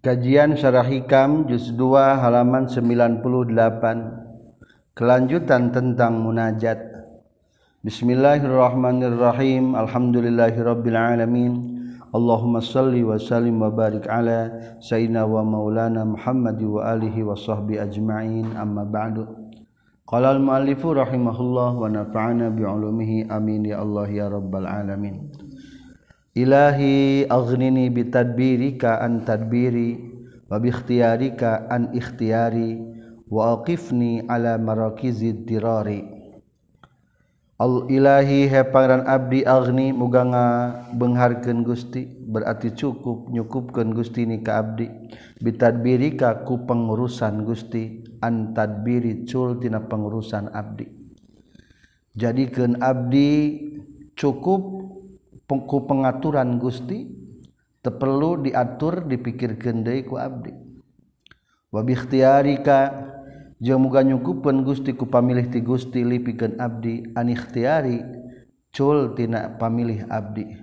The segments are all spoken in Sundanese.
Kajian Syarah Hikam juz 2 halaman 98 Kelanjutan tentang munajat. Bismillahirrahmanirrahim. Alhamdulillahirabbil alamin Allahumma salli wa sallim wa barik ala sayyidina wa maulana Muhammad wa alihi wa sahbi ajma'in. Amma ba'du. Qala al-muallifu rahimahullah wa nafa'ana bi ulumihi amin ya Allah ya rabbal alamin Ilahi aghnini bitadbirika an tadbiri wa bikhtiyarika an ikhtiyari wa aqifni ala marakizid dirari. Al ilahi he pangeran abdi agni muga ngabengharkeun Gusti berarti cukup nyukupkeun Gusti ni ka abdi. Bitadbirika ku pengurusan Gusti an tadbiri cul tina pengurusan abdi. Jadikeun abdi cukup pengku pengaturan Gusti teperlu diatur dipikirkan deui ku abdi. Wa bi ikhtiyarika jeung muga nyukupeun Gusti ku pamilih ti Gusti lipikeun abdi. An ikhtiyari cul tina pamilih abdi.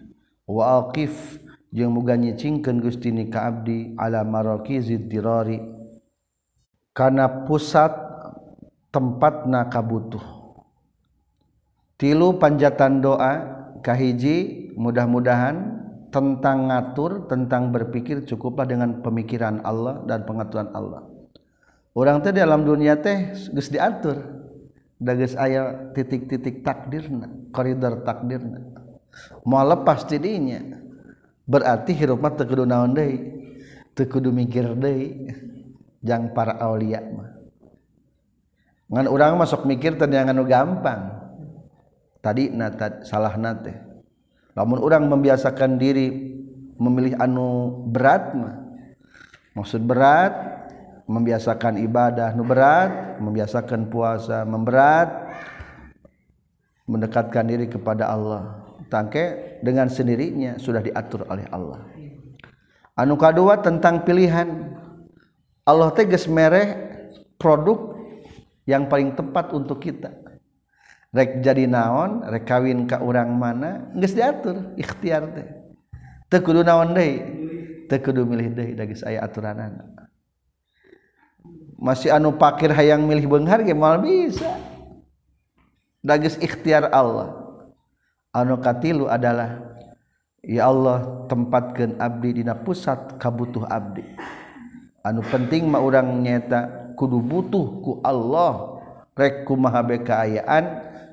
Wa aqif jeung muga nyicingkeun Gusti ni ka abdi. Ala marakizid dirari kana pusat tempatna kabutuh. Tilu panjatan doa kahiji mudah-mudahan tentang ngatur tentang berpikir cukuplah dengan pemikiran Allah dan pengaturan Allah. Orang teh dalam dunia teh geus diatur. Da geus aya titik-titik takdirna koridor takdirna. Mau lepas tidinya berarti hirup mah teu kudu naon deui? Teu kudu mikir deui. Jang para aulia mah. Ngan urang masuk mikir teh anu gampang. Tadi salah nate namun orang membiasakan diri memilih anu berat mah. Maksud berat membiasakan ibadah nu berat membiasakan puasa memberat mendekatkan diri kepada Allah. Tangke dengan sendirinya sudah diatur oleh Allah. Anu kedua tentang pilihan. Allah tegas mereh produk yang paling tepat untuk kita rek jadi naon rek kawin ka urang mana geus diatur ikhtiar teh. Teu kudu naon deui? Teu kudu milih deui da geus aya aturanana masih anu pakir hayang milih beunghar ge moal bisa. Da geus ikhtiar Allah. Anu katilu adalah ya Allah tempatkeun abdi dina pusat kabutuh abdi. Anu penting mah urang nyata kudu butuh ku Allah. Rek kumaha bekaayaan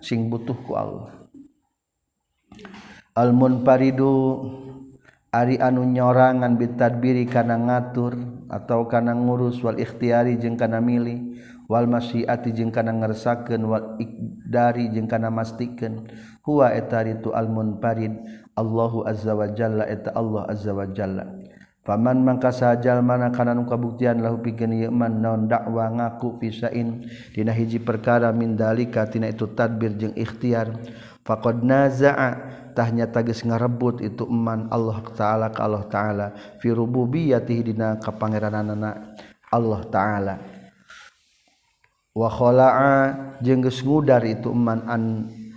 sing butuhku Allah. Almun paridu Ari anu nyorangan bitadbiri kana ngatur atau kana ngurus wal ikhtiari jeung kana milih wal masyiati jeung kana ngersakeun wal ikdari jeung kana mastikeun. Huwa eta ritu almun parid Allahu azza wa jalla eta Allah azza wa jalla. Paman mangka sajal mana kana nu kabuktian lahu pikeun ieu man naon dakwa ngaku fisain dina hiji perkara min dalika tina itu tadbir jeung ikhtiar. Faqad nazaa tahnya tagis ngarebut itu eman Allah taala ka Allah taala. Fi rububiyyatihi dina kapangeranana Allah taala. Wa khala'a jeung geus ngudar itu eman an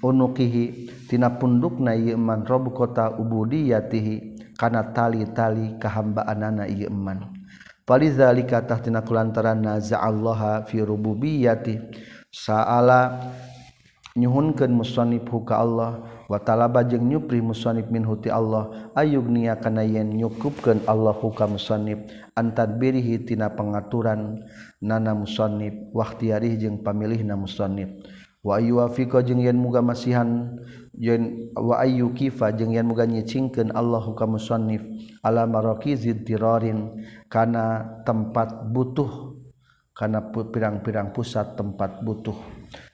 unukihi tina pundukna ieu eman rabb kota ubudiyatihi kana tali-tali kahambaanana ieu iman falizalika tahtina kulantaran naza'allaha fi rububiyyati sa'ala nyuhunkeun musannif ka Allah wa talaba jeung nyupri musannif min huti Allah ayugniya kana yen nyukupkeun Allah hukam musannif. Antadbirihi tina pangaturan nana musannif waktiarih jeung pamilihna musannif. Wa ayyuwafiqa jeung yen muga masihan yen wa ayyukifa jeung yen muga nyicingkeun Allah hukam musannif ala marakizid dirarin kana tempat butuh kana pirang-pirang pusat tempat butuh.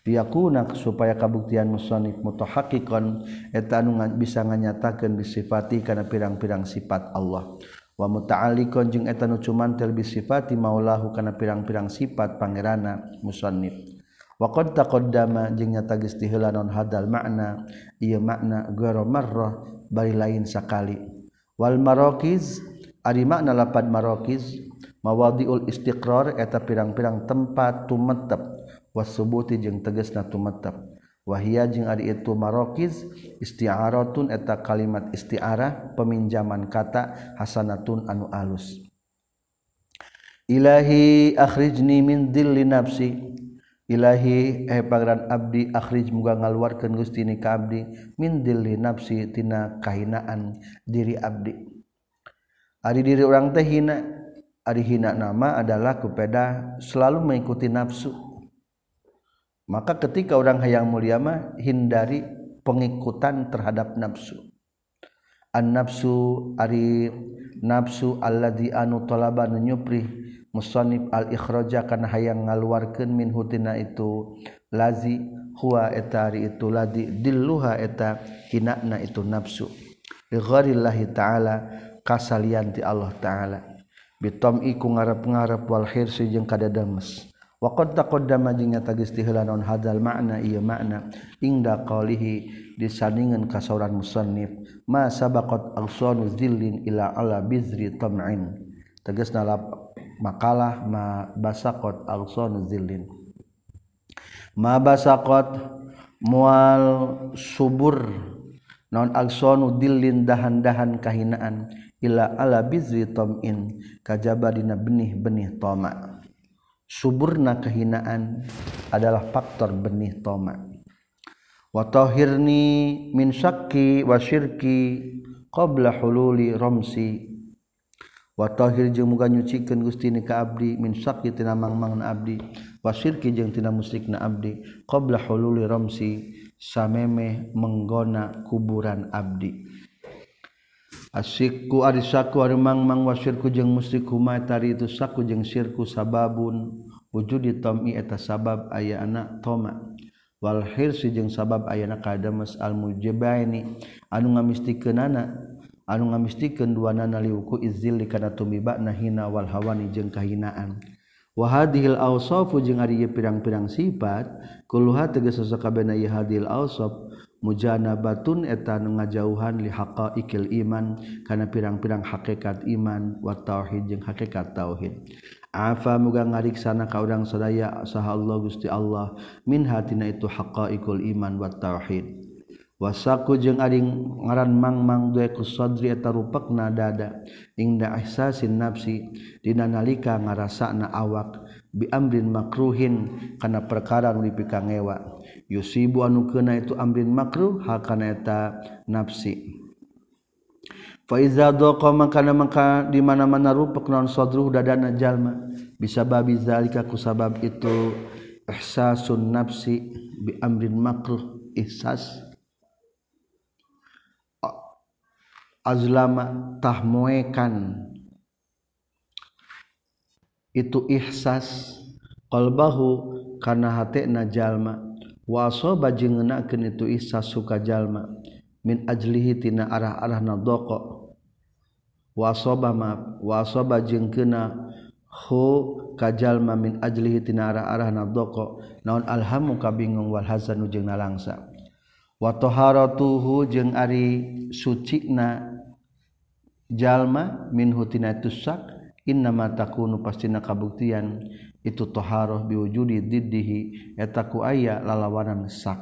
Diakunak supaya kabuktian musonif mutahakikon eta anu bisa nganyatakeun bisifati kana pirang-pirang sifat Allah. Wa muta'alliqon jeung eta nu cumantel bisifati maulahu kana pirang-pirang sifat pangerana musannif Waqad taqaddama jeung nyata geus non hadal makna ieu makna ghairu marrah bari lain sakali. Wal marakiz ari makna lapad marakiz mawadiul istiqrar eta pirang-pirang tempat tumetep wasubuti jeung tegasna tumetep. Wahia jeung ari itu marakiz isti'aratun eta kalimat isti'arah peminjaman kata hasanatun anu alus. Ilahi akhrijni min dhilli nafsi Ilahi eh pangeran abdi akhrij muga ngaluarkeun Gusti ni ka abdi min dilli nafsi tina kahinaan diri abdi. Ari diri urang teh hina ari hina nama adalah kupeda selalu mengikuti nafsu. Maka ketika orang hayang mulia mah hindari pengikutan terhadap nafsu. An nafsu ari nafsu alladzi anu talaba nyupri musonib al-ikhroja kana hayang ngaluarkeun min hutina itu. Lazi huwa eta ari itu. Ladi dilluha eta hinana itu nafsu. Li ta'ala kasalian ti Allah ta'ala. Bitom iku ngarep-ngarep wal hirsi jeung kadadames wa qad taqaddama jeung nyata geus hadzal makna ieu makna ingda qalihi disandingan kasauran musannif. Ma sabaqat awsanu zillin ila ala bizri tam'in. Tegasna makalah ma basakot alson zilin. Ma basakot mual subur non alsonu dilin dahan-dahan kahinaan ila ala bizri tom'in kajaba dina benih-benih toma. Suburna kehinaan adalah faktor benih toma. Wa tahirni min syakki wa syirki qabla hululi romsi watahhir jeung muga nyucikeun Gusti ni ka abdi min syaqi tina mangmangan abdi wasirki jeung tina musyrikna abdi qabla hululi ramsi samemeh menggona kuburan abdi. Asikku ari saku ari mangmang wasirku jeung musyrik huma tari itu saku jeung syirku sababun wujudi tom'i eta sabab aya anak toma. Wal hirsi jeung sabab aya anak kadamas al mujibaini anu ngamistikeunana anu ngamistikan dua naliuku izil kana tumiba nahina wal hawani jeung kahinaan. Wa hadhil awsafu jeung ari pirang-pirang sifat kulluha tegas sakabehna ieu hadhil awsaf mujanabatun eta nu ngajauhan li haqaiqil iman kana pirang-pirang hakikat iman wa tauhid jeung hakikat tauhid. Afa muga ngariksana ka urang sadaya saha Allah Gusti Allah min hatina itu haqaiqul iman wa tauhid. Wasaku jeung aing ngaran mangmang due ku sadri eta rupekna dada. Ingda ihsasin nafsi dina nalika ngarasana awak. Bi amrin makruhin kana perkara nu dipikang ewa yusibu anu keuna itu amrin makruh hal kana eta nafsi. Fa iza daqa maka maka di mana-mana rupek non sadruh dadana jalma. Bisa babi zalika ku sabab itu ihsasun nafsi bi amrin makruh ihsas azlamatahmuekan itu ihsas qalbahu kana hatena jalma. Wa asaba jeung ngeunakeun itu ihsas suka jalma. Min ajlihi tina arah-arahna doko wa asaba maaf wa asaba jeung kena hu kajalma min ajlihi tina arah-arahna doko naon alhamu kabingung wal hazanu jeung nalangsa. Wa taharatuhu jeung ari sucina jalma min hutina tusak inna takunu pastina kabuktian itu toharoh biwujudi diddihi etaku aya lalawanan sak.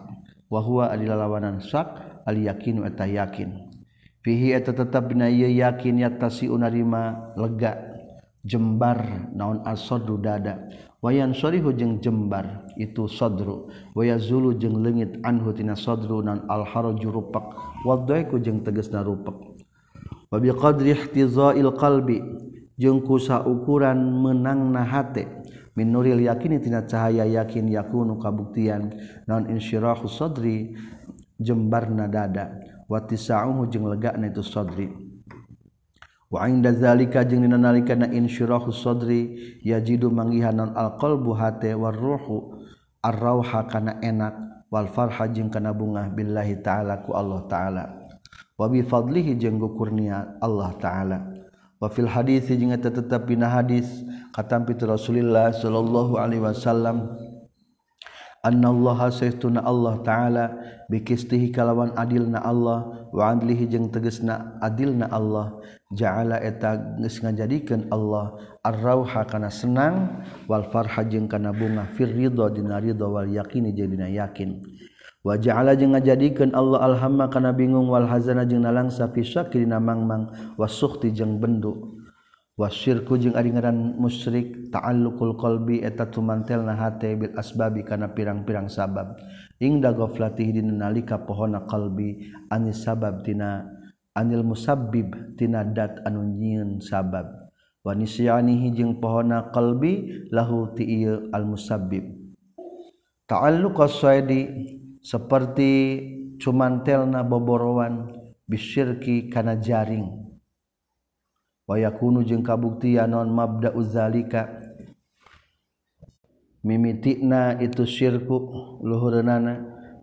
Wahwa adi lalawanan sak al yakinu eta yakin. Fihi eta tetap bina ieu yakin yatasi unarima lega. Jembar naon asodru dada. Wayan sorihu jeung jembar itu sodru. Waya zulu jeung leungit anhu tina sodru nan al haraju rupak. Wadaiku jeung tegasna rupak wabi qadri ihtizail qalbi jengku kusa ukuran menangna hate. Min nuril yakini tina cahaya yakin yakunu kabuktian. Naon insyirahu sadri jembarna dada. Wa jeng lega legana itu sadri. Wa inda zalika na dina sodri insyirahu sadri yajidu manggihan naon alqalbu hate war ruhu kana enak wal farha jeng kana bunga billahi taala ku Allah taala. wabi fadlihi jenggo kurnia Allah taala. Wafil hadis jeung eta tetep dina hadis katampi Rasulullah Rasulillah sallallahu alaihi wasallam Anna Allah sayyiduna Allah taala bikistihi kalawan adilna Allah wa adlihi jeung tegesna adilna Allah ja'ala eta geus ngajadikeun Allah ar-rauha kana senang wal farha jeung kana bunga fir ridha dina ridha wal yaqini jeung dina yakin. waja'ala jeung ngajadikeun Allah alhamma kana bingung wal hazana jeung nalangsa fi syakirina mangmang wasukti jeung bendu. Wasyirku jeung ari ngaran musyrik ta'alluqul qalbi eta tumantelna hate bil asbabi kana pirang-pirang sabab. Ingda ghaflatih dina nalika pohona qalbi anis sabab tina anil musabbib tina dat anu nyieun sabab. Wa nisyanihi jeung pohona qalbi lahu ti ieu al musabbib. Ta'alluqas saidi seperti cumantelna boborowan bisyirki kana jaring. Wayakunu jeung kabuktian non mabda uzalika mimitikna itu syirku luhurna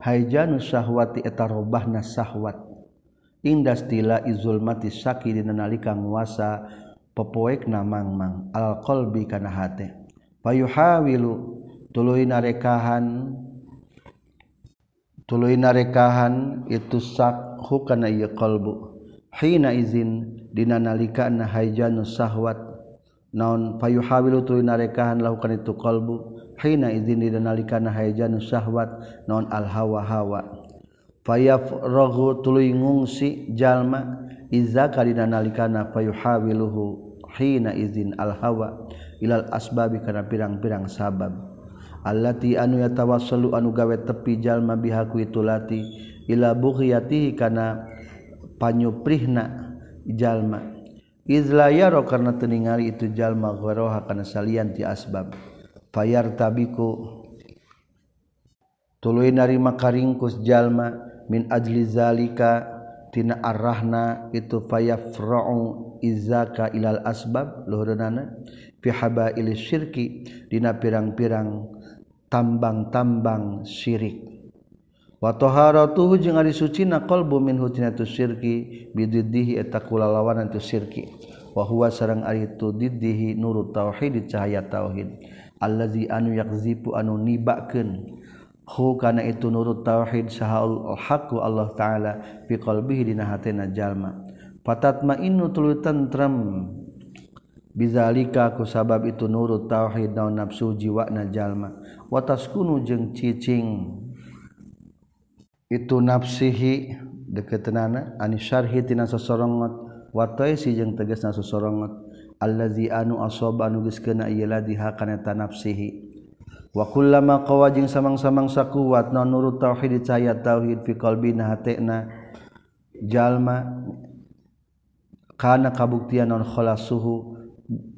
hayjanu syahwati eta robahna syahwat. Indastila izulmati saki dina nalika nguasa pepoekna mangmang alal qalbi kana hate. Payuhawilu tuluy narekahan tuluy narekahan itu sakhu kana ieu qalbu. Hina izin dina nalika na haijanu sahwat. Naon payuhawilu tuluy narekahan lakukan itu qalbu. Hina izin dina nalika na haijanu sahwat. Naon al hawa hawa fayafraghu tuluy ngungsi jalma. Iza kadina nalikana payuhawiluhu hina izin al hawa ilal asbabi kana pirang-pirang sabab. allati anu yatawassalu anu gawe tepi jalma biha ku itu lati ila bughyati kana panyuprihna jalma. Izla yaro karena teningali itu jalma ghoroha kana salian ti asbab. Fayar tabiku tuluy narima karingkus jalma min ajli zalika tina arrahna itu fayafra'u izaka ilal asbab luhurana fi habail syirki dina pirang-pirang tambang-tambang syirik. Watoharatuhu jeung ari suci qalbu min hutinatu syirki bididdihi eta kulalawanan tu syirki. Wa huwa sareng ari tu diddihi nurut tauhid cahaya tauhid. Allazi anu yakzipu anu nibakeun. Hu kana itu nurut tauhid sahal haqu Allah taala fi qalbihi dina hatena jalma. Fatatma innu tuluy tentrem. bizalika ku sabab itu nurut tauhid naon nafsu jiwa na jalma. Watas kunu jeung cicing. Itu nafsihi deketenana anis syarhi tina sasorongot wataisi jeung tegasna sasorongot allazi anu asaba anu geus keuna ieu ladiha kana nafsihi. Wa kullama qawa jeung samang-samang sakuat naon nurut tauhid cahaya tauhid fi qalbina hatena jalma. Kana kabuktian non khalas suhu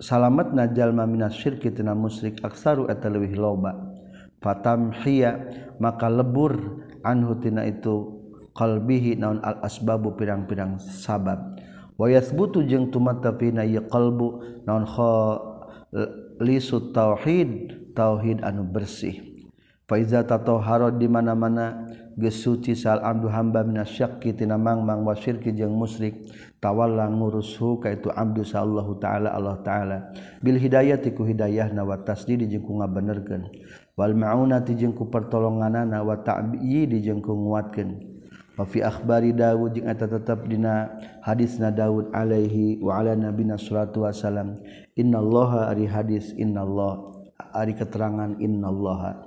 salamet najallma minasyrkitina musyrik aksaru eta leuwih loba. Fatamhiya maka lebur anhutina itu qalbihi naun al asbabu pirang-pirang sabab. Wa yathbutu jeung tumata pina ieu qalbu naun khalisu tauhid tauhid anu bersih. Fa iza tatahhara di mana-mana geus suci sal abdu hamba minasyakki tina mangmang wa syirki jeung musyrik. tawala ngurushu ka itu abdu sallallahu taala Allah taala. Bil hidayati ku hidayahna wa tasdidi jeung ku ngabenerkeun. Wal maunati jeung ku pertolonganna wa ta'yidi jeung ku nguatkeun. Wa fi akhbari Dawud jeung eta tetep dina hadisna Daud alaihi wa ala nabina sallallahu wasalam innallaha ari hadis innallaha ari keterangan innallaha.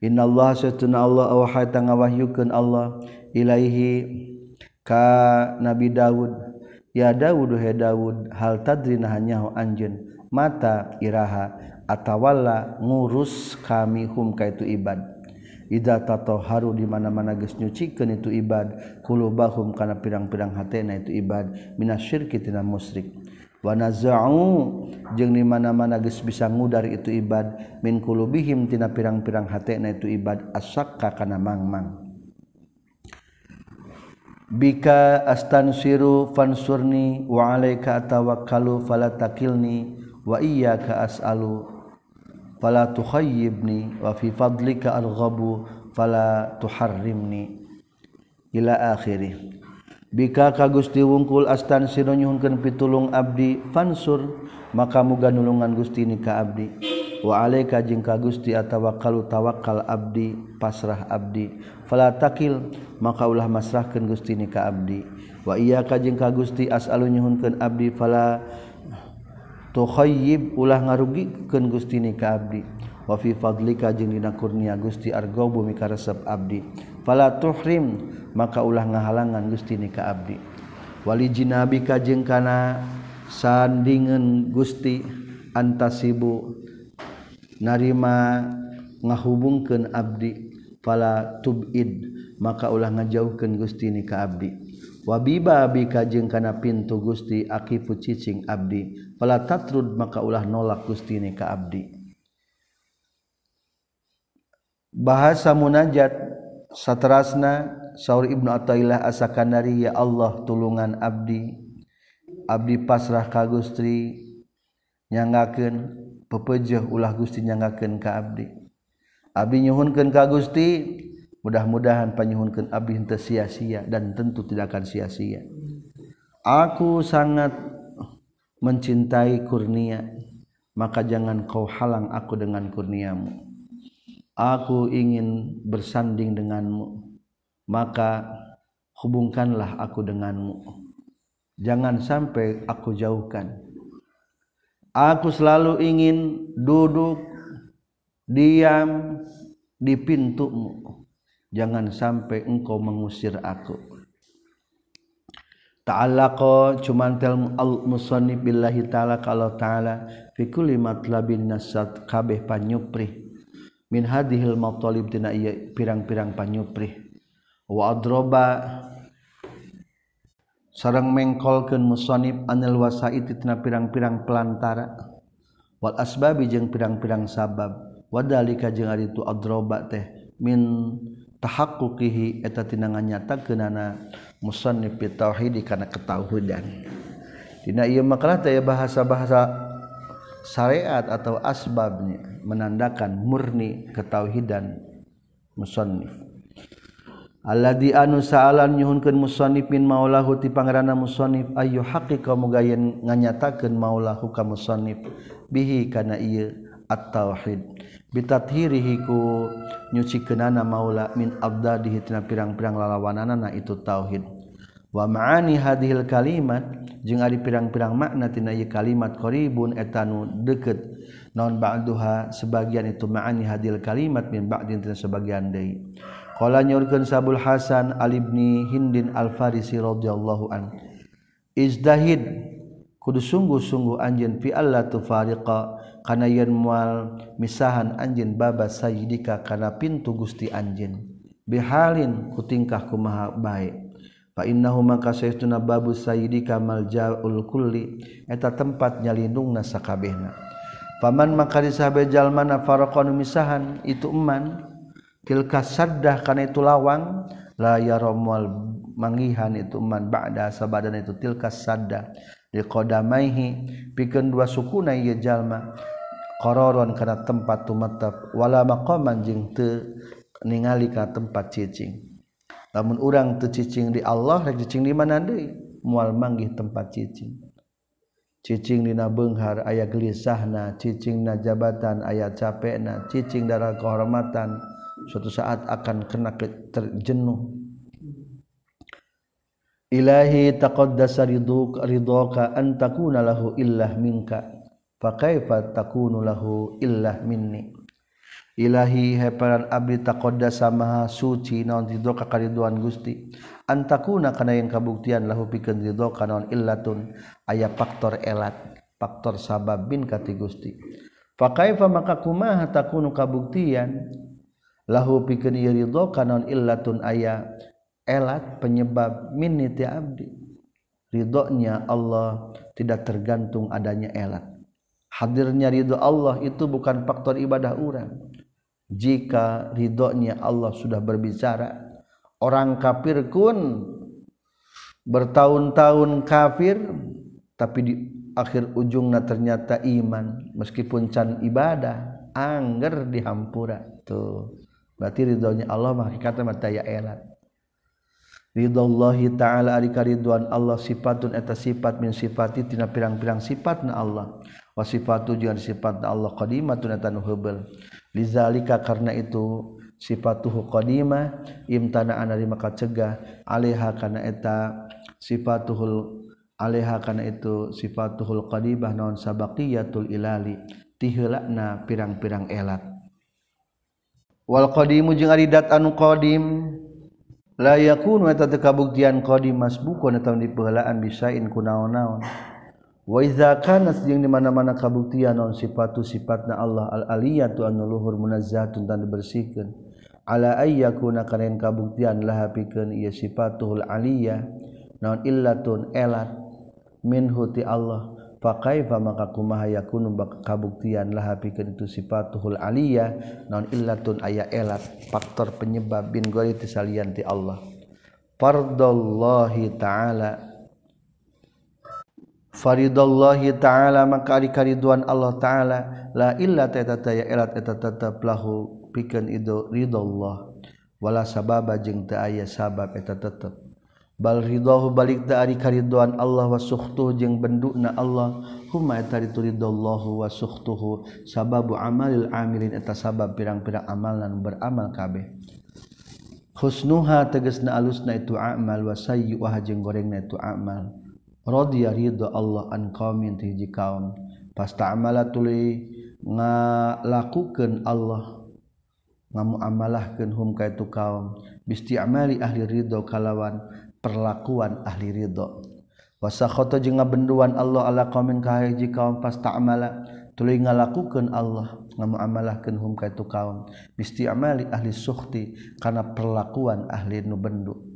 Innallaha satuna Allah awaha ngawahyukeun Allah ilaihi. Ka nabi Dawud ya Daudhe Daud hal tadrinanyahu Anjun mata iraha atawala ngurus kami humka itu ibad. Ida tato haru di mana-mana geus nyucikeun itu ibad bahum kana pirang-pirang hatena itu ibad minasyirki tina musyrik. Wa nazau jeung di mana-mana geus bisa ngudar itu ibad min qulubihim tina pirang-pirang hatena itu ibad asakka kana mangmang. -mang. bika astansiru fansurni wa alayka atawakkalu fala takilni wa iyyaka as'alu fala tukhayyibni wa fi fadlika alghabu fala tuharrimni. Ila akhirih bika ka Gusti wungkul astansiru nyuhunkeun pitulung abdi fansur maka muga nulungan Gusti ni ka abdi. Wa alaika jeung ka Gusti atawakkalu tawakkal abdi pasrah abdi. fala takil maka ulah masrahkeun Gusti ni ka abdi. Wa iya ka jeung ka Gusti as'alu nyuhunkeun abdi fala tukhayyib ulah ngarugikeun Gusti ni ka abdi. Wa fi fadlika jeung dina kurnia Gusti argobu mikaresep abdi. Fala tuhrim maka ulah ngahalangan Gusti ni ka abdi. Wali jinabika jeung kana sandingan Gusti antasibu narima ngahubungkeun abdi. fala tubid maka ulah ngajauhkeun Gusti ni ka abdi. Wabiba bika kajeng kana pintu Gusti akifu cicing abdi. Fala tatrud maka ulah nolak Gusti ni ka abdi. Bahasa munajat satrasna Saur Ibnu Athaillah asakanari ya Allah tulungan abdi. Abdi pasrah ka Gusti nyanggakeun pepejeh ulah Gusti nyanggakeun ka abdi. Abdi nyuhunkeun ka Gusti mudah-mudahan panyuhunkeun Abdi henteu sia-sia dan tentu tidak akan sia-sia. Aku sangat mencintai kurnia maka jangan kau halang aku dengan kurniamu. Aku ingin bersanding denganmu maka hubungkanlah aku denganmu. Jangan sampai aku jauhkan. Aku selalu ingin duduk diam di pintumu. Jangan sampai engkau mengusir aku. Ta'allaqa cuman tel al musannif billahi ta'ala kalau ta'ala fi kulli matlabin nasat kabeh panyuprih. Min hadhil matalib tina ieu pirang-pirang panyuprih. Wa adroba sareng mengkolkeun musannif anil wasaid tina pirang-pirang pelantara. Wal asbabi jeung pirang-pirang sabab wadalika jeung ari itu adroba teh. Min tahaqquqihi eta tinangan nyata keunana musannif fi tauhid kana ketauhidan dina ieu makalah teh bahasa-bahasa syariat atau asbabnya menandakan murni ketauhidan musannif. Alladzi anu sa'alan nyuhunkeun musannif min maulahu ti pangeranna musannif ayu haqiqa muga yen nganyatakeun maulahu ka musannif. Bihi kana ieu at-tauhid. Bitathirihi ku nyucikeunana maula min abdadihi tina pirang-pirang lalawanana itu tauhid. Wa ma'ani hadhil kalimat jeung ari pirang-pirang makna tina ieu kalimat qaribun etanu deukeut. Naon ba'duha sebagian itu ma'ani hadhil kalimat min ba'din tina sebagian deui. Qala nyorkeun sabul hasan al ibni hindin al farisi radhiyallahu an. Izdahid kudu sungguh-sungguh anjeun fi alla tufariqa kana yen mual misahan anjin baba sayyidika kana pintu Gusti anjin bihalin ku tingkah kumaha bae. Fa innahu maka sayyiduna babu sayyidika maljaul kulli eta tempat nyalindungna sakabehna. Paman maka disabe jalmana faraqan misahan itu eman. Tilka saddah kana itu lawang la yaramal manggihan itu man ba'da sabadan itu tilka saddah. Diqadamaihi pikeun dua sukuna ieu jalma. kororon karena tempat tumetep wala maqaman jeung teu ningali ka tempat cicing. Lamun urang teu cicing di Allah rek cicing di mana deui? Moal manggih tempat cicing. Cicing dina beunghar aya gelisahna. Cicing na jabatan aya capekna. Cicing darah kehormatan suatu saat akan kena terjenuh. Ilahi taqaddasa ridhoka an takuna lahu illah minka. Fa kaifa takunu lahu illah minni. Ilahi heparan abdi takoda sama suci naon ridho ka kariduan Gusti. Antakuna kana yang kabuktian lahu pikeun ridho ka naon illatun. Aya faktor elat faktor sabab bin kati Gusti. Fa maka kumaha takunu kabuktian? Lahu pikeun ridho ka naon illatun aya elat penyebab minni ti abdi. Ridhonya Allah tidak tergantung adanya elat hadirnya ridho Allah itu bukan faktor ibadah orang. Jika ridhonya Allah sudah berbicara orang kafir kun bertahun-tahun kafir tapi di akhir ujungnya ternyata iman meskipun can ibadah angger dihampura. Tuh berarti ridhonya Allah mah kata mata ya elat ridhollahi ta'ala ari kariduan Allah sifatun eta sifat min sifati tina pirang-pirang sifatna Allah wasifat tujuan sifat Allah qdimatunbel Lizalika karena itu sifatuhu qdimah imtanaan dari maka cegah Aleha karena eta sifatuhul Aleha karena itu sifatuhul qdibah non sabaqiyatul ilali. Tihelakna pirang-pirang elat. Wal qdimu jeung ari dat anu qdim la yakun wa kabuktian qdim masbukun atawa dipehelaan bisain kunaon-naon waizakan yang di mana-mana kabuktian non sifatu sifat na Allah al-aliyah tu anu luhur munazatun dan dibersihkan ala ayyakuna karen kabuktian lah pikeun ieu sifatul aliyah naon illatun elat minhu ti Allah. Fa kaifa maka kumaha yakunu kabuktian lah pikeun itu sifatul aliyah naon illatun aya elat faktor penyebab bin ghairi tisalian ti Allah. Fardallahi ta'ala Faridallahi ta'ala maka ari kariduan Allah ta'ala la illa tetata ya elat eta tetap lahu pikeun ido ridallah. Wala sababa jeung teu aya sabab eta tetep bal ridahu balik teu ari kariduan Allah wa sukhtuh jeung benduna Allah. Huma eta ridallahu wa sukhtuhu. Sababu amalil amilin eta sabab pirang-pirang amalan beramal kabeh. Husnuha tegasna alusna itu amal wa sayyi'uha jeung gorengna itu amal. Radiya ridha Allah an qaumin hiji kaum. Pasta amala tuluy ngalakukeun Allah ngamu amalahkeun hum ka itu kaum. Bisti amali ahli ridha kalawan perlakuan ahli ridha wasakhata jeung ngabenduan Allah ala qaumin ka hiji kaum pasta amala tuluy ngalakukeun Allah ngamu amalahkeun hum ka itu kaum. Bisti amali ahli sukhti kana perlakuan ahli nu bendu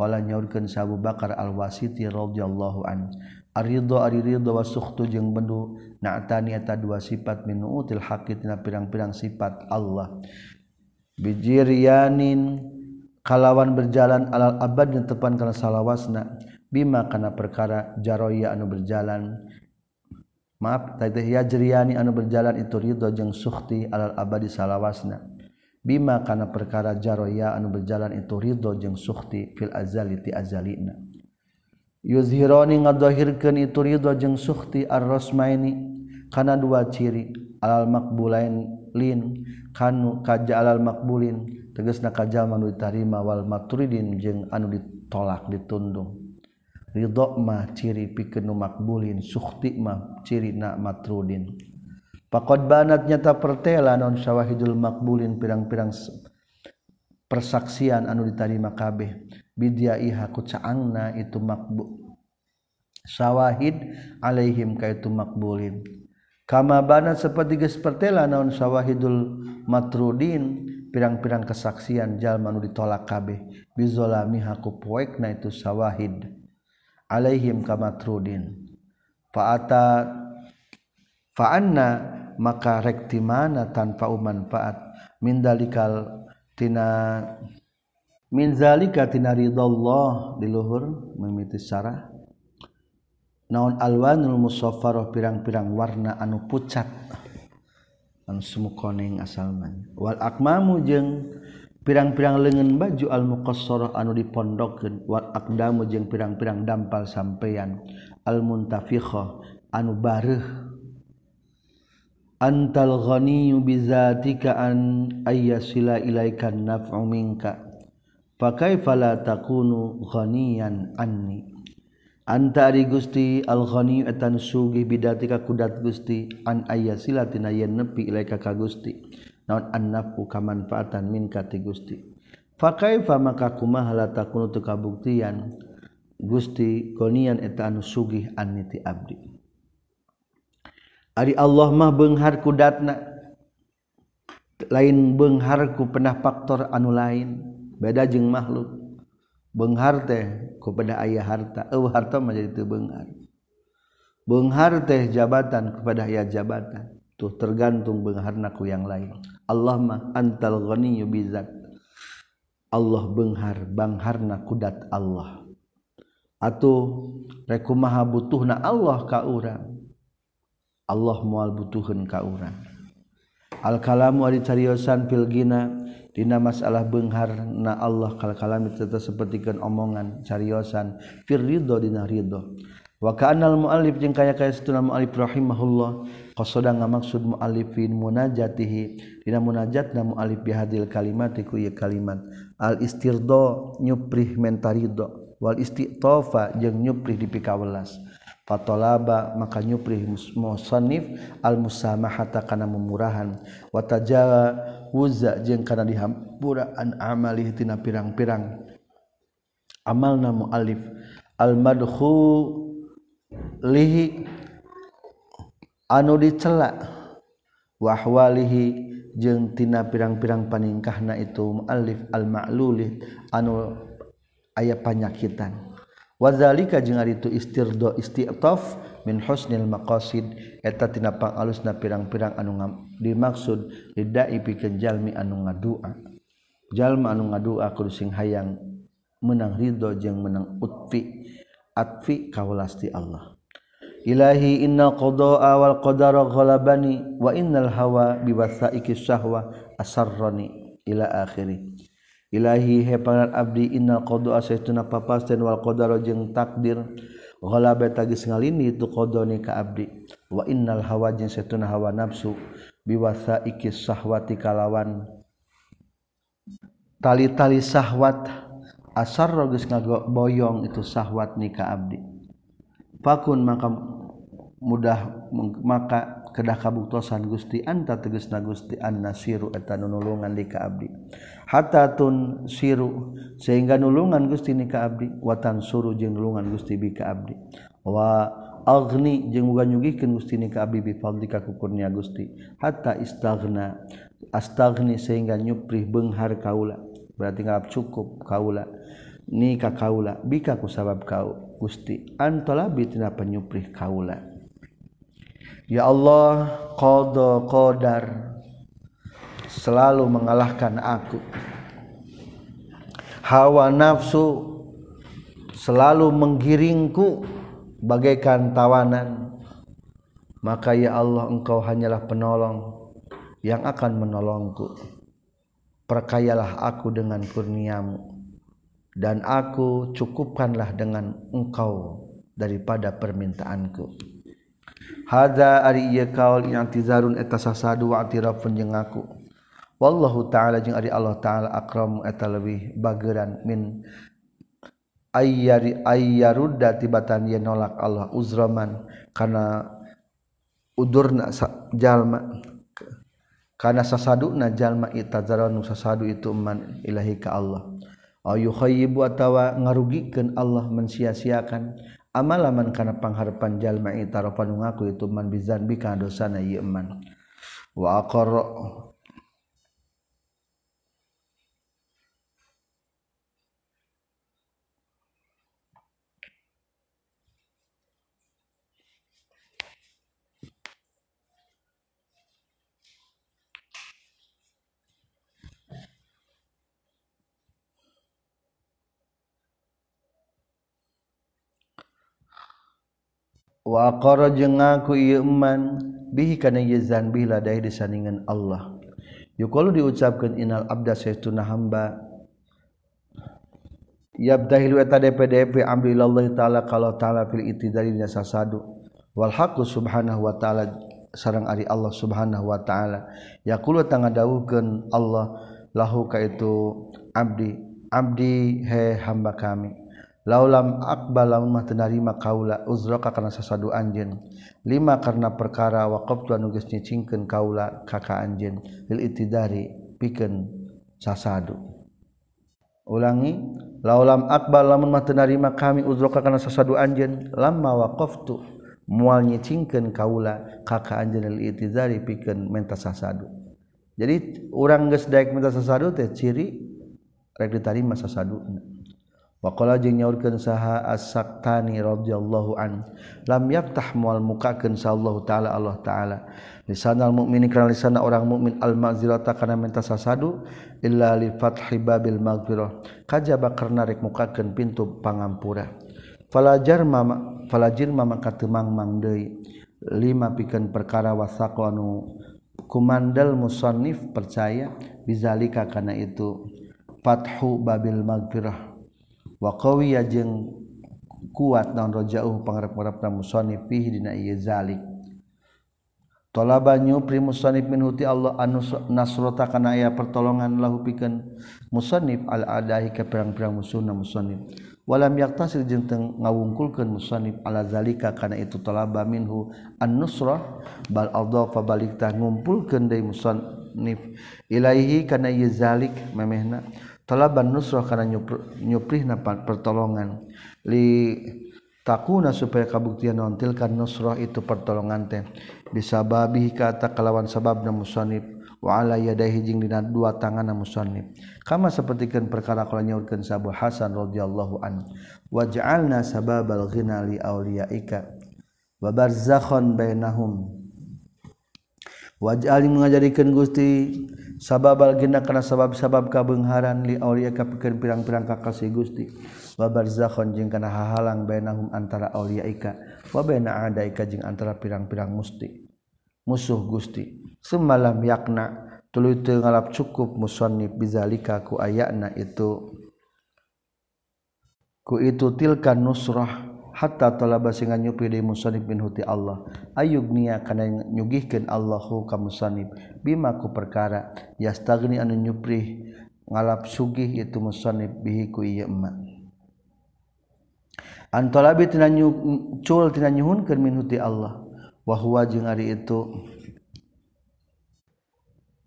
Qala nyaurkeun Sabu Bakar Al-Wasiti radhiyallahu an. Aridho ari ridho wa sukhtu jeung bendu na'tani eta dua sifat min util haqqi tina pirang-pirang sifat Allah. Bijiriyanin kalawan berjalan alal abad yang tepan kana salawasna bima kana perkara jaroya anu berjalan maaf tadi yajriyani anu berjalan itu ridho jeung sukhti alal abadi salawasna Bima kana perkara jaroya anu berjalan itu ridho jeung sukti fil azali ti azalina. Yuzhironi ngadahirkeun itu ridho jeung sukti ar-rasmaini kana dua ciri alal maqbulain lin kanu kaja alal maqbulin tegasna kajal anu ditarima wal maturidin jeung anu ditolak ditundung. Ridho mah ciri pikeun nu maqbulin sukti mah ciri na matrudin. Pakot banat nyata pertela non syawahidul makbulin pirang-pirang persaksian anu diterima kabeh. Iha ku caangna itu makbu syawahid alaihim ka itu makbulin kama banat seperti geus pertela naon syawahidul matrudin pirang-pirang kesaksian jalma anu ditolak kabeh. Bizolamiha ku poekna itu syawahid alaihim ka matrudin. Fa'ata fa'anna maka rekti mana tanpa umanfaat mindalikal tina minzalika tina ridallah diluhur mimiti sarah naon alwanul musaffarah pirang-pirang warna anu pucat anu semu koneng asalman wal akmamu jeung pirang-pirang lengan baju al muqassarah anu dipondokeun wal aqdamu jeung pirang-pirang dampal sampeyan al muntafikhah anu bareuh. antal ghaniyyu bizatika an ayyasila ilaika naf'u minka? Fa kaifa la takunu ghaniyan anni? Anta ari gusti al ghani etan sugih bidatika kudat gusti an ayyasila tina yen nepi ilaika ka gusti. Naon an naf'u kamanfaatan minka ti gusti. Fa kaifa maka kumaha la takunu tu kabuktian gusti ghaniyan etan sugih anni ti abdi. Ari Allah mah benghar kudatna lain bengharku pernah faktor anu lain. Beda jeung makhluk. Benghar teh kepada ayah harta. Eh harta mah jadi teu benghar. Benghar teh jabatan kepada ayah jabatan. Tuh tergantung bengharnaku yang lain. Allah mah antal ghaniyyu bizat Allah benghar bangharna kudat Allah. Atau rekumaha butuhna Allah ka urang. Allah mual butuhun kaurang Alkalamu cariosan pilgina Dina masalah benghar na Allah kalkalami tetap sepertikan omongan cariosan fir ridho dina ridho. Wa ka'anal mu'alif jeung kaya kaya satuna mu'alif rahimahullah qasada ngamaksud mu'alifin munajatihi dina munajatna mu'alif bihadil kalimat ku ieu kalimat. Al istirdo nyuprih mentaridho wal istitofa jeung nyuprih di pikawelas fatolaba maka nyupri musonif al musamahata kana memurahan wa tajawuza jeung kana dihampura an amali tina pirang-pirang. Amalna muallif. Al madhu lihi anu dicela. Wahwalihi jeung tina pirang-pirang paningkahna itu muallif al ma'lulih anu aya panyakitan. Wazalika jeung itu istirdo istiqtaf min husnil maqasid. Eta tina pangalusna pirang-pirang anu dimaksud lidai pikeun jalmi anu ngadua. Jalma anu ngadua kudu sing hayang. Menang ridho jeung menang utfi. Atfi kaulasti Allah. Ilahi inna qada'a wal qadara ghalabani wa innal hawa bi wasaiki syahwa asarrani ila akhiri Ilahi he pangan abdi innal qada asaituna papasten wal qadara jeung takdir. Ghalaba tagis ngalini tu qadani ka abdi. Wa innal hawa jeung satuna hawa nafsu. Biwasa ikis sahwati kalawan. Tali-tali sahwat. Asar geus boyong itu sahwat ni ka abdi. Fakun maka mudah maka kedah kabuktosan Gusti anta teges na Gusti anna siru eta nulungan di ka abdi hatatun siru sehingga nulungan Gusti ni ka abdi watan suru jeung nulungan Gusti bi ka abdi wa agni jeung uga nyugikeun Gusti ni ka abdi bi fadlika kukurnia Gusti. Hatta istaghna astaghni sehingga nyuprih benghar kaula. Berarti ngap cukup kaula ni ka kaula bika ku sabab kau Gusti. Antola bitna penyuprih kaula. Ya Allah qada qadar. Selalu mengalahkan aku. Hawa nafsu selalu menggiringku bagaikan tawanan. Maka ya Allah engkau hanyalah penolong yang akan menolongku. Perkayalah aku dengan kurniamu dan aku cukupkanlah dengan engkau daripada permintaanku Hada ari ieu kaul i'tizarun eta sasadu wa i'tirafun jeung ngaku. Wallahu ta'ala jeung ari Allah ta'ala akram eta leuwih bageran min ayyari ayyarudda tibatan ye nolak Allah uzraman kana udurna jalma kana sasaduna jalma itazarun sasadu itu man ilahi ka Allah. Ayu khayyibu atawa ngarugikeun Allah mensia-siakan amalaman kana pangharapan jalma itarafa nu ngaku itu man bizan kana dosana ieu man. Wa aqarra waqaro jeung ngaku ieu iman bihi kana ieu zan bila dai disandingan Allah. Yuqalu diucapkeun innal abda saytuna hamba. Yabdahilu eta DPDP amri Allah taala kalau taala fil itidali dina sasadu. Wal haqqu subhanahu wa taala sareng ari Allah subhanahu wa taala. Yaqulu tanga dawuhkeun Allah lahu ka itu abdi abdi he hamba kami. Laulam akbal lamun mah tenarima kaula uzraka kana sasadu anjeun. Lima karena perkara tu anu geus nyicingkeun kaula ka ka anjeun. Lil itidari pikeun sasadu. Ulangi laulam akbal lamun mah tenarima kami uzraka kana sasadu anjeun. Lamma waqaftu mual nyicingkeun kaula ka ka anjeun. Lil itidari pikeun menta sasadu. Jadi urang geus daek menta sasadu teh ciri rek ditarima sasaduna Wakola jeung nyaurkeun saha as-Saktani radhiyallahu an lam yaftah mual mukakeun Allah taala Allah taala. Lisanal mukmini kana lisan orang mukmin al mazirata kana minta sasadu illa li fathi babil maghfirah. Kajaba karna rek mukakeun pintu pangampura. Falajar mama falajir mama katemang mang deui. Lima pikeun perkara wasaqu anu kumandal musannif percaya bizalika kana itu fathu babil maghfirah waqawi jeung kuat naon rojauh pangarep-ngarepna musonif fihi dina ieu zalik. Tolabanyu pri musonif min huti Allah anu nasrota kana aya pertolongan lahu pikeun musonif al adahi ka pirang-pirang musuhna musonif walam yaktasir jeung teu ngawungkulkeun musonif ala zalika kana itu talaba minhu an nusrah bal adhafa balik tah ngumpulkeun deui musonif ilaihi kana ieu zalik memehna. talaban nusrah karena nyuprih napat pertolongan. Li takuna supaya kabuktian nontilkan nusrah itu pertolongan teh. Bisa babi kata kalawan sabab na wa ala yadaihi dina dua tangan na kama sapertikeun perkara kalau nyaurkeun sabu Hasan radhiyallahu an wa waj'alna sababal ghina li auliyaika wa barzakhon bainahum. Wa waj'al mengajarikan Gusti sabab algina kana sabab-sabab kabengharan li aulia ka pikeun pirang-pirang kakasih Gusti. Wa barzakhon jeung kana hahalang bainahum antara aulia ika wa baina adaika jeung antara pirang-pirang musti musuh Gusti. Semalam yakna tuluy teu ngalap cukup musannif bizalika ku ayana itu. Ku itu tilkan nusrah. hatta talaba singa nyupi deui musannif bin huti Allah ayugnia kana nyugihkeun Allahu ka musannif bima ku perkara? Yastagni anu nyupri ngalap sugih itu musannif bihi ku ieu emma antalabi tina nyucul tina nyuhunkeun min huti Allah. Wa huwa jeung ari itu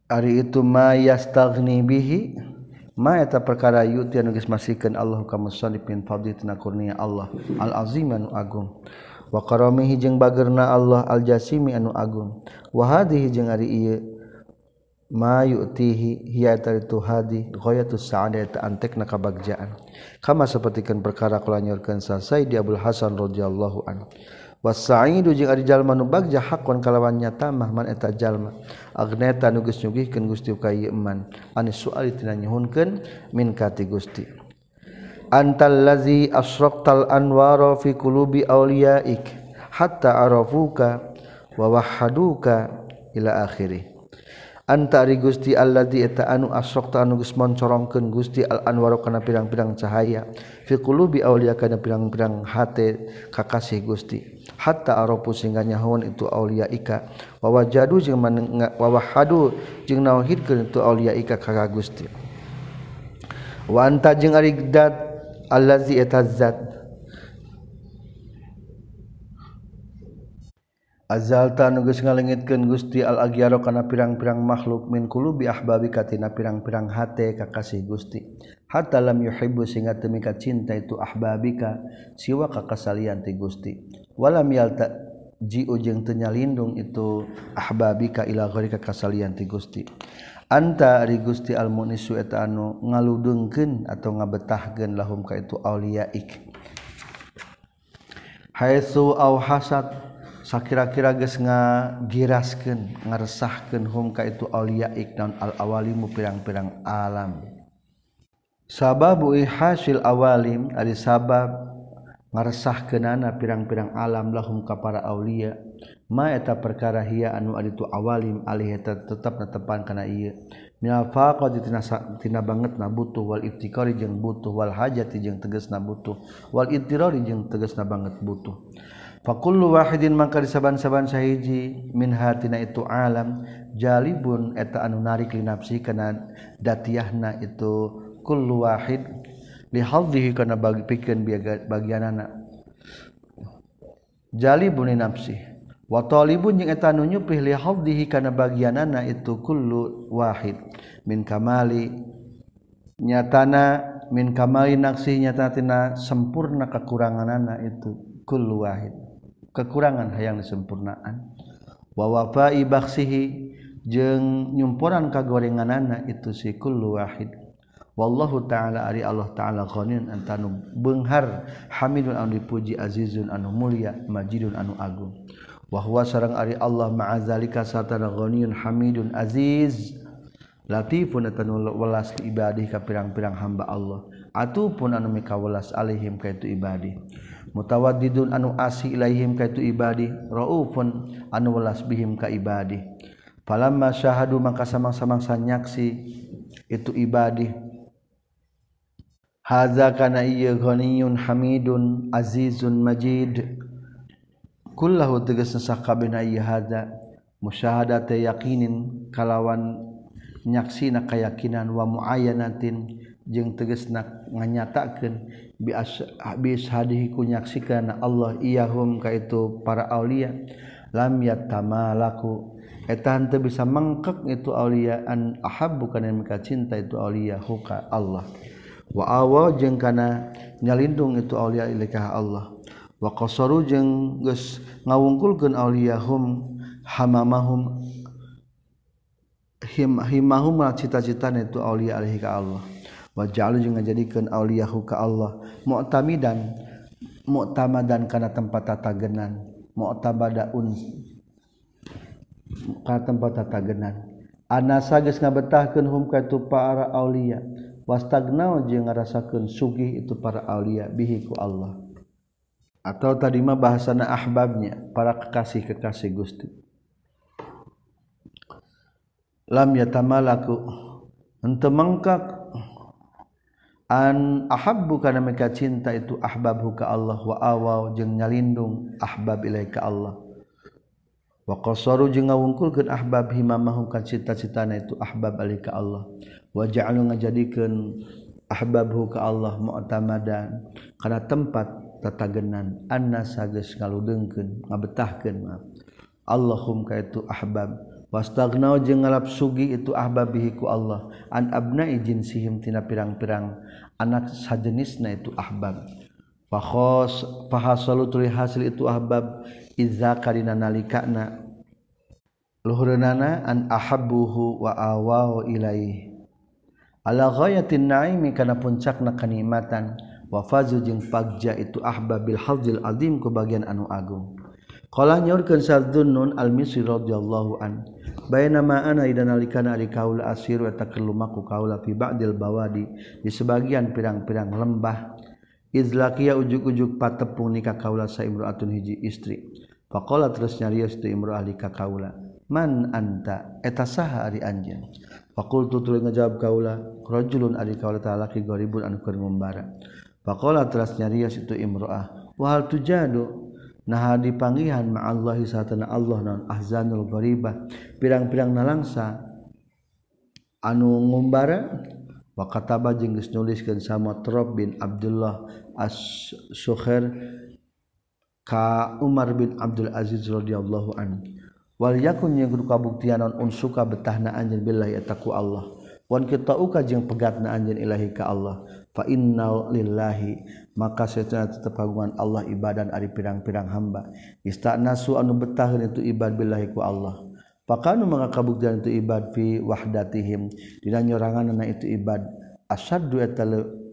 ari itu ma yastagni bihi eta perkara yuukan Allah kamuibpin kurnia Allah al-azimanu Agung. Waqaramihi jeung bagerna Allah al-jasimi anu Agung. Wahadihi jeung ari ieu mayutihi hiata itu hadi ghayatu sa'ada eta antekna kabagjaan. Kama sapertikeun perkara kula nyorkeun sasai di Abdul Hasan radhiyallahu anhu. wasa'idu jeung ari jalma nu bagja hakon kalawan nyata mahman eta jalma. Agneta nu geus nyugihkeun Gusti ka ieu iman ani suali tina nyuhunkeun min kati Gusti. Antal lazi asraqtal anwara fi qulubi awliyaik hatta arafuka wa wahhaduka ila akhirih. Anta ari Gusti alladzi eta anu asraqta anu geus moncorongkeun Gusti al anwaru kana pirang-pirang cahaya. Fi qulubi awliya kana pirang-pirang hate kakasih Gusti. hatta aropu sehingga nyahuan itu aulia ika wawajadu jeung wawahadu jeung nauhidkeun itu aulia ika ka Gusti. Wa anta jeung ari dat allazi etazzat Azalta nugus ngalengitkeun Gusti al agyaro kana pirang-pirang makhluk min kulubi ahbabi katina pirang-pirang hate kakasih Gusti. Hatta lam yuhibbu sehingga temika cinta itu ahbabika siwa kakasalian ti Gusti. walam yalta jiu jeung teu nyalindung itu ahbabika ila ghairika kasalian ti Gusti. Anta ari Gusti al mu'nisu eta anu ngaludengkeun atau ngabetahkeun lahum ka itu auliaik haitsu au hasad sakira-kira geus ngagiraskeun ngaresahkeun hum ka itu auliaik dan al awalimu pirang-pirang alam. Sababu ihasil awalim ari sabab ngaresah kenana pirang-pirang alam lahum ka para Aulia. Maeta perkara hia anu aditu awalim aliheta tetap natepan kana iya minal banget na butuh wal iftikari jeung butuh wal hajati jeung tegasna butuh wal intirari jeung tegasna banget butuh. Fakullu wahidin mangka disaban-saban sahiji min hatina itu alam jalibun eta anu narik linapsi kana datiahna itu kullu wahid lihadzihi kana bagi pikeun bagian anak jalibun nafsi. Wa talibun jeung eta nu nyupih lihadzihi kana bagianana itu kullu wahid. Min kamali nyatana min kamali nafsi nyatana tina sempurna kekuranganana itu kullu wahid. Kekurangan hayang disempurnaan. Wa wafai baksihi jeung nyumpuran kagorenganana itu si kullu wahid. Wallahu taala ari Allah taala ghaniyun antanu beunghar hamidun anu dipuji azizun anu mulia majidun anu agung. Wa huwa sareng ari Allah ma'azalika satana ghaniyun hamidun aziz. Latifun atanu welas ke ibadih ka pirang-pirang hamba Allah. Atupun anu mikawelas alaihim ka itu ibadih. Mutawadidun anu asih ilaihim ka itu ibadi raufun anu welas bihim ka ibadi falamma syahadu maka samang-samang sanyaksi itu ibadi Haza kana ieu ghaniyun hamidun azizun majid. Kullahu tegas sakabehna ieu haza musyahadata yaqinin kalawan nyaksina kayakinan wa muayyanatin jeung tegasna nganyatakeun bi habis hadihi ku nyaksikan Allah iyahum ka itu para aulia lam yatamalaku eta henteu bisa mengkek itu aulia an ahab bukan yang mereka cinta itu aulia huka Allah waawa jeung kana nyalindung itu Aulia ilikah Allah. Waqasaru jeung geus ngawungkulkeun auliyahum hamamahum him himahum cita-citana itu aulia alaihi ka Allah. Wa ja'alu jeung ngajadikeun auliyahu ka Allah mu'tamidan mu'tamadan kana tempat tatagenan mu'tabadaun kana tempat tatagenan. Anasa geus ngabetahkeun hum ka tu para aulia. wastagnau jeung ngarasakeun sugih itu para aulia bihi ku Allah. Atau tadima bahasana ahbabnya para kekasih-kekasih Gusti. Lam yatamalaku henteu mengkak an ahabbu kana meka cinta itu ahbabu ka Allah wa awaw jeung nyalindung ahbab ilai ka Allah. Wa qasaru jeung ngawungkulkeun ahbab himamahum ka cita-citana itu ahbab alai ka Allah. wajah ngajadikan ahbabhu ka Allah mu'tamadan. Karena tempat tatagenan anna sages ngaludengkeun ngabetahkeun maaf. Allahum ka itu ahbab. Wastagnau jeung ngalap sugi itu ahbabihi ku Allah. An abna'i jinsihim tina pirang-pirang. Anak sajenisna itu ahbab. Fakhos fahasalu tuli hasil itu ahbab. Iza karina nalikana. Luhurna an ahabbuhu wa awahu ilaihi. Allahtin naimi kana puncakna kanikmatan wa fazu jeung pagja itu ahba bil hadzil azim ku bagian anu agung. Qala nyaurkeun sadzunnun al misri radhiyallahu an baina ma ana idan alikana ari kaul asir wa takallumaku kaula fi ba'dil bawadi di sebagian pirang-pirang lembah. Izlaqiya ujuk-ujuk patepung nikah kaula sa imraatun hiji istri. Faqala terus nyarios tu ahli likah kaula man anta? Eta saha ari anjeun. Pakul tutul ngejawab kaula rajulun ari kaula ta'ala ki garibun anu keur ngumbara. Faqala teras nyarios itu imro'ah. Wa hal tujadu nah dipanggihan ma Allah satana Allah non ahzanul gharibah pirang-pirang nalangsa anu ngumbara wa kataba jeung geus nuliskeun sama Trop bin Abdullah As-Sukhair ka Umar bin Abdul Aziz radhiyallahu anhu wal yakun yang kudu kabuktian non unsuka betahna anjeun billahi taku Allah. Wan kita uka jeung pegatna anjeun ilahi ka Allah. Fa innal lillahi maka secara tetap kagungan Allah ibadan ari pirang-pirang hamba. Istanasu anu betahin itu ibad billahi ku Allah. Pakanu maka kabuktian itu ibad fi wahdatihim. Dina nyoranganna itu ibad. Asaddu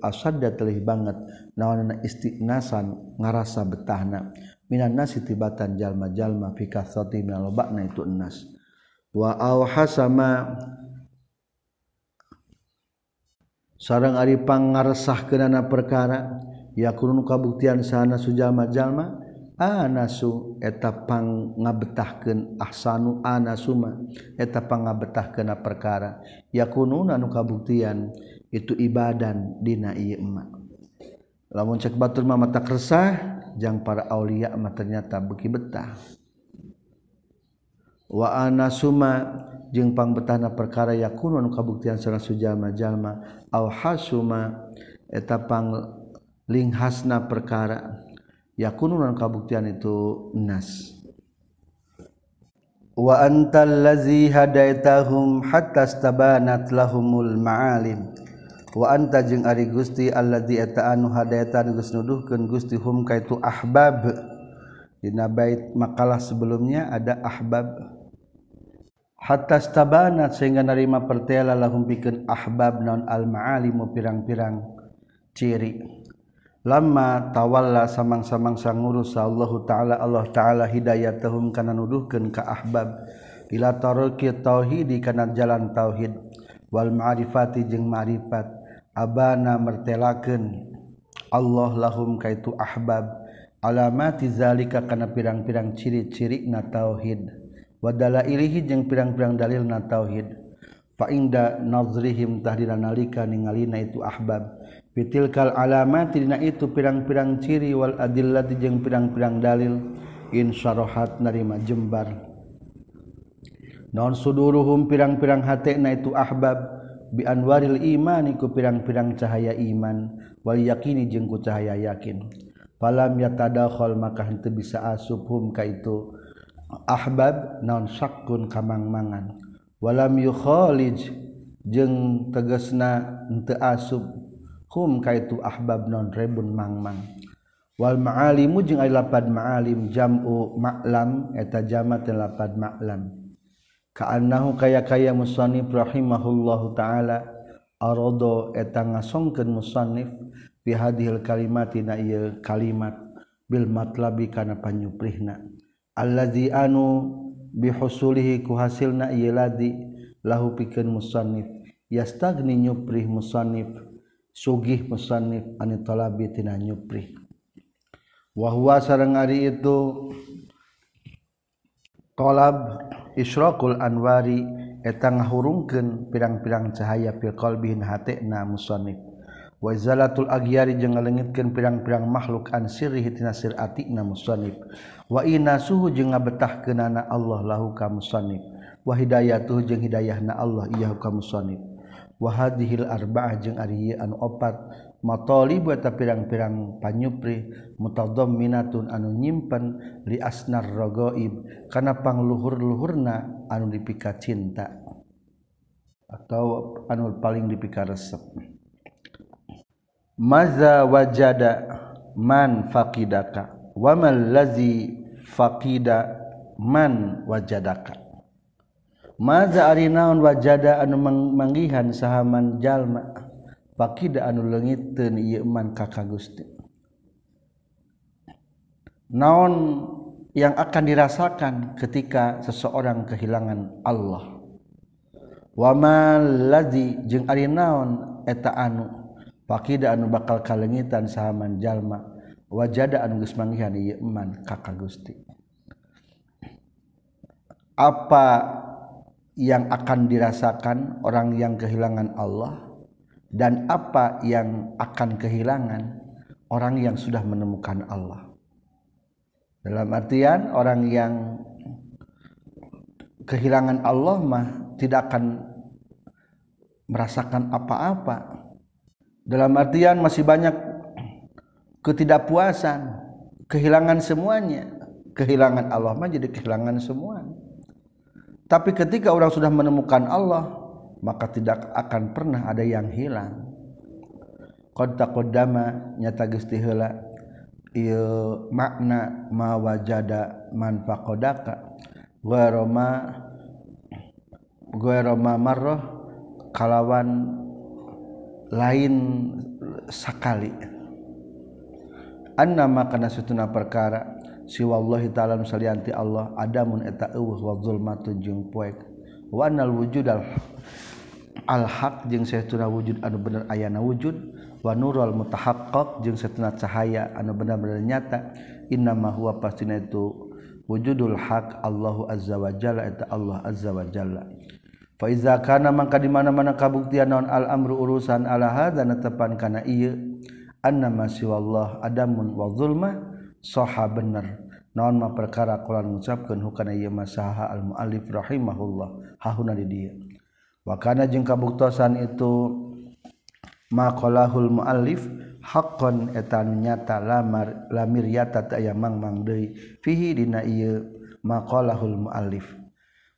asad telih banget. Nawanana istinasan ngarasa betahna. minan nasi tibatan jalma-jalma fi kasati min lobakna itu enas. Wa auha sarang sareng ari pangaresahkeunana perkara yakunun kabuktian sana sujalma-jalma anasu eta pangabetahkeun ahsanu anasuma eta pangabetahkeunna perkara. Yakununa nu kabuktian itu ibadan dina ieu emak. Lamun cek batur mah mata resah jang para aulia mah ternyata beki betah. Wa ana suma jeung pangbetahna perkara yakun anu kabuktian sareng sujalma-jalma au hasuma eta panlinghasna perkara yakun anu kabuktian itu nas. Wa antal ladzi hadaitahum hatta stabanat lahumul ma'alim wa anta jeung ari Gusti alladzi dietaan anu hadayatan geus nuduhkeun Gusti hum kaitu ahbab. Dina bait makalah sebelumnya ada ahbab. Hatta stabana sehingga narima pertela lahum bikin ahbab non al maalimu pirang-pirang ciri. Lama tawalla samang-samang sangurus Allahu taala Allah taala hidayatahum kana nuduhkeun ka ahbab. Ila tariki tauhid kana jalan tauhid. Wal ma'rifati jeung ma'rifat abana mertelakeun Allah lahum kaitu ahbab. Alamati zalika kana pirang-pirang ciri-ciri na tauhid. Wa dalailihi jeung pirang-pirang dalil na tauhid. Fa inda nazrihim tahdina nalika ningalina itu ahbab. Fitilkal alamatna itu pirang-pirang ciriwal Adillah dijeng pirang-pirang dalil. Insyarahat narima jembar. Non sudurhum pirang-pirang hatna itu ahbab bianwaril imani ku pirang-pirang cahaya iman. Wal yakini jeung ku cahaya yakin. Falam yatadakhal maka henteu bisa asup hum ka itu. Ahbab non sakun kamangmangan. Walam yukhalij jeung tegasna henteu asup hum ka itu ahbab non rebun mangmang. Wal ma'alimu jeung ai lapad ma'alim jam'u ma'lam eta jama' lapad ma'lam. kaanahu kaya kaya musanif rahimahullahu taala arodo eta ngasongkeun musanif fi hadhil kalimati na ieu kalimat bil matlabi kana panyuprihna. Allazi anu bihusulihi ku hasilna ieu ladi lahu pikeun musannif. Yastagni nyuprih musannif sugih musannif ani talabi tina nyuprih. Wa huwa sareng ari itu kolab Isyrokul Anwari etang ngahurungkeun pirang-pirang cahaya fil filqol bihin musannif. Wa zalatul agyari jeung ngalengitkeun pirang-pirang makhluk an sirri tina sir atina musannif. wa ina suhu jeung ngabetahkeunana Allah lahu ka musannif. wa hidayatuh jeung hidayahna Allah iyahu ka musannif. wa hadhil arba'ah jeung ari anu opat matalib eta pirang-pirang panyupri mutadhamminatun anu nyimpen li asnar ragaib kana pangluhur-luhurna anu dipika cinta atau anu paling dipika resep maza wajada man faqidaka wa mal ladzi faqida man wajadaka. Maza ari naon wajada anu manggihan sahaman jalma anu legitman kakak Gusti naon yang akan dirasakan ketika seseorang kehilangan Allah? Wama lazi naon eta anu? Pak anu bakal kalengitan saman jalma. Wajada anusmanggihanman kakak Gusti. Apa yang akan dirasakan orang yang kehilangan Allah? Dan apa yang akan kehilangan orang yang sudah menemukan Allah. Dalam artian orang yang kehilangan Allah mah tidak akan merasakan apa-apa. Dalam artian masih banyak ketidakpuasan, kehilangan semuanya. Kehilangan Allah mah jadi kehilangan semua. Tapi ketika orang sudah menemukan Allah, maka tidak akan pernah ada yang hilang kota kodama nyata hela il makna mawajada manfakodaka gueroma gueroma marroh kalawan lain sakali. Anna makana sutuna perkara siwallahi ta'ala salianti Allah adamun eta eueuh wa zulmatun jeung poek. Wa anal wujud al haq jeung satuna wujud anu bener ayana wujud. Wanurul mutahaqqaq jeung setuna cahaya anu benar-benar nyata innamahuwa pastina itu wujudul haq Allahu azza wa jalla eta Allah azza wa jalla. Fa iza kana mangka di mana-mana kabuktian naon al amru urusan ala hadza natepan kana ieu annama siwallah adamun wa zulma saha bener. Naon ma perkara kulan ngucapkeun hukana ieu masaha al muallif rahimahullah hahuna di dieu wa kana jeung kabuktosan itu maqalahul muallif haqqan etan nyata lamar lamir yata aya mangmang deui. Fihi dina ieu maqalahul muallif.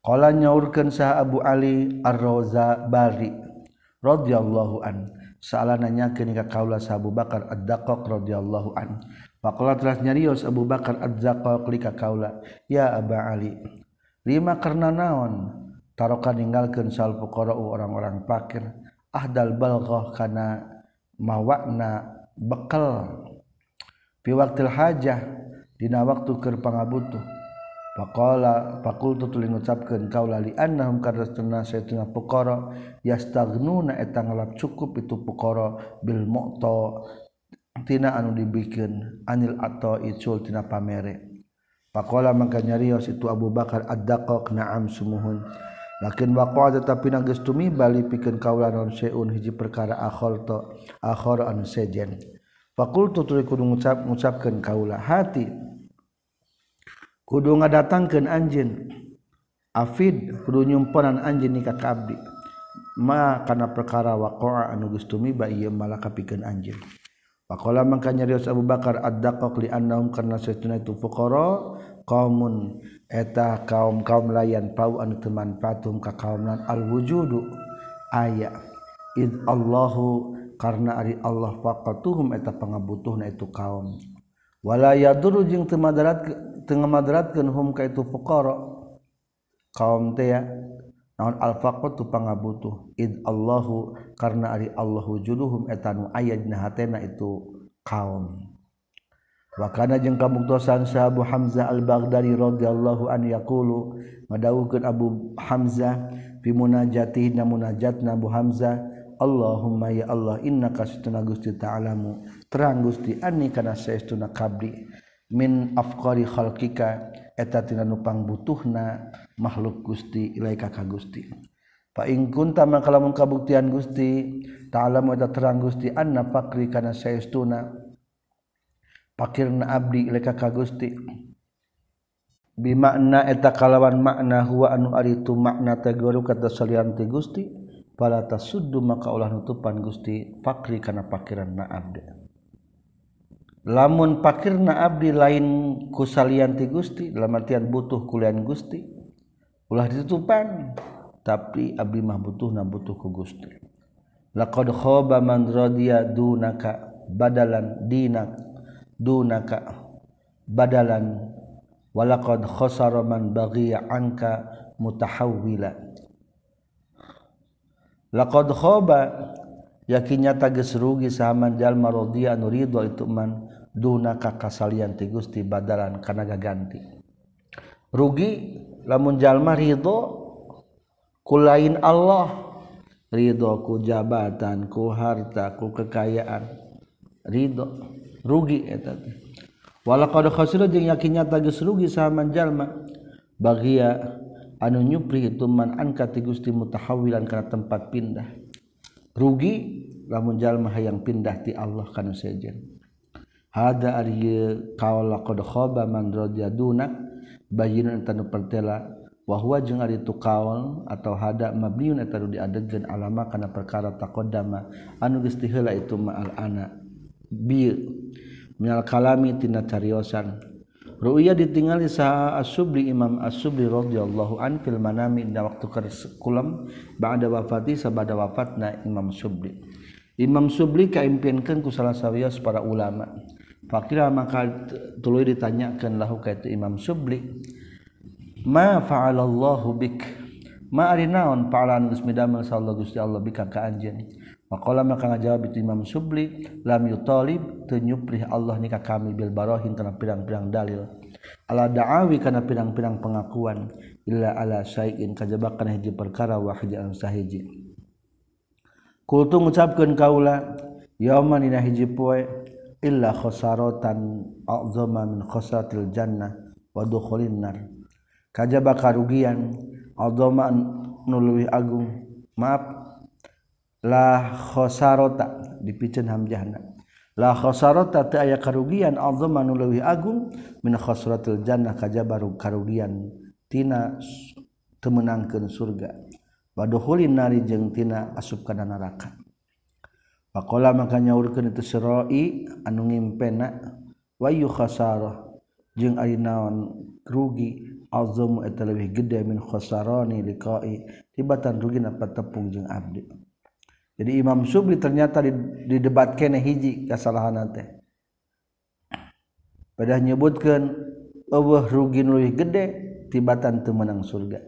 Qala nyaurkeun sah Abu Ali Ar-Raza Bari radhiyallahu an. Saala nanyakeun ka kaula sah Abu Bakar Ad-Daqqaq radhiyallahu an. Faqala telah nyarios Abu Bakar Ad-Daqqaq li ka kaula ya Aba Ali lima karena naon? Taroka ninggalkeun sal fuqara orang-orang fakir ahdal balghah kana mawakna bekal. Fi waqtil hajah dina waktu keur pangabutuh. Faqala faqultu tuluy ngucapkeun kaula li annahum karastuna saytuna fuqara yastagnuna eta ngalap cukup itu fuqara bil mu'ta tina anu dibikeun anil ato icul tina pamere. Faqala mangka nyarios itu Abu Bakar ad-daqaq na'am sumuhun. lakin waqa tetapi nanggeus tumibali pikeun kaula naon seun hiji perkara akhol to akhor anu sejen. Fakultu tuluy kudu ngucap ngucapkeun kaula hati kudu ngadatangkeun anjeun. Afid kudu nyumponan anjeun nikah ka abdi. Ma kana perkara waqa anu geus tumiba ieu malaka pikeun anjeun. Pakola mangka nyarios Abu Bakar ad-daqaq li annahum karna setuna itu fuqara qaumun eta kaum-kaum layan pau anu teman patum ka kaumnan al-wujudu aya id Allahu karena ari Allah faqatuhum eta pangabutuhna itu kaum. Wala yadurru jeung teu madarat teu madaratkeun hum ka itu fuqara kaum teh ya naon al-faqatu pangabutuh id Allahu karena ari Allah wujuduhum eta nu aya dina hatena itu kaum. Wakana jeung kabuktosan Syah Abu Hamzah Al-Baghdadi radhiyallahu an yaqulu madawukeun Abu Hamzah fi munajati na munajatna Abu Hamzah Allahumma ya Allah innaka satuna Gusti ta'alamu terang Gusti anni kana saestuna kabdi min afqari khalqika eta tina nu pangbutuhna makhluk Gusti ilaika ka Gusti. Fa in kunta maka lamun kabuktian Gusti ta'alamu eta terang Gusti anna fakri kana saestuna pakirna abdi leka ka Gusti. Bimakna eta kalawan makna huwa anu ari itu makna tegoru kata salian ti Gusti pala tasuddu maka ulah nutupan Gusti fakri kana pakiranna abdi. Lamun pakirna abdi lain ku salian ti Gusti dalam artian butuh kulian Gusti ulah ditutupan tapi abdi mah butuh na butuh ku Gusti. Laqad khaba man radiya dunaka badalan dinak. dunaka badalan. Walaqad khasara man baghiya anka mutahawwila. Laqad khaba yakinya tagis rugi sahaman jalma radhiya anu ridho itu man dunaka kasalian ti Gusti badalan kana gaganti. Rugi lamun jalma ridho kulain Allah. Ridho ku jabatan ku harta ku kekayaan. Ridho. rugi etawala yakinnya tagis rugi samanjallma bagia anu nyupri ituman angkat Gusti mutahawilan karena tempat pindah. Rugi lamun jalma yang pindah ti Allah kana sejen. Hada ari kaula qad khaba man radiyaduna bayyinun tanu pertela wa huwa jeung ari tu kaul atau hada mabniun eta diadegkeun alama kana perkara taqaddama. Anu geus diheula itu ma al ana bi minal kalami tina cariosan. Ru'ya ditinggali saha asubli imam asubli radhiyallahu an fil manami inda waktu kulam ba'da wafati sabada wafatna imam subli. Imam subli kaimpiankeun ku salah para ulama. Fakira maka tuluy ditanyakeun lahu itu imam subli ma fa'alallahu bik? Ma ari naon pa'alan geus midamel sallallahu gusti Allah bika ka Maqala maka ngajawab itu Imam Subli lam yutalib tenyuprih Allah nikah kami bil barohin kana pirang-pirang dalil. Ala da'awi kana pirang-pirang pengakuan. Illa ala syai'in kajabakan hiji perkara wa hajaan sahiji. Kultu ngucapkeun kaula yauman dina hiji poe illa khosaratan a'zama min khosatil jannah wa dukhulin nar. Kajaba karugian a'zama agung. Maaf lahkhosarota dipicen hamjahna. La khosarota teu aya karugian azzaman nu leuwih agung min khosratil jannah kajabaru karugian tina temenangkeun surga. Baduhulin nari jeung tina asup kana neraka Pakola maka nyaurkeun itu serai anu ngimpena wa yu khasarah jeung ari naon rugi azzamu eta leuwih gede min khosarani liqai tibatan rugi napa tepung jeung abdi. jadi Imam Subli ternyata didebat kene hiji kesalahan teh pada nyebutkan Allah rugi lebih gede tibatan temenang surga.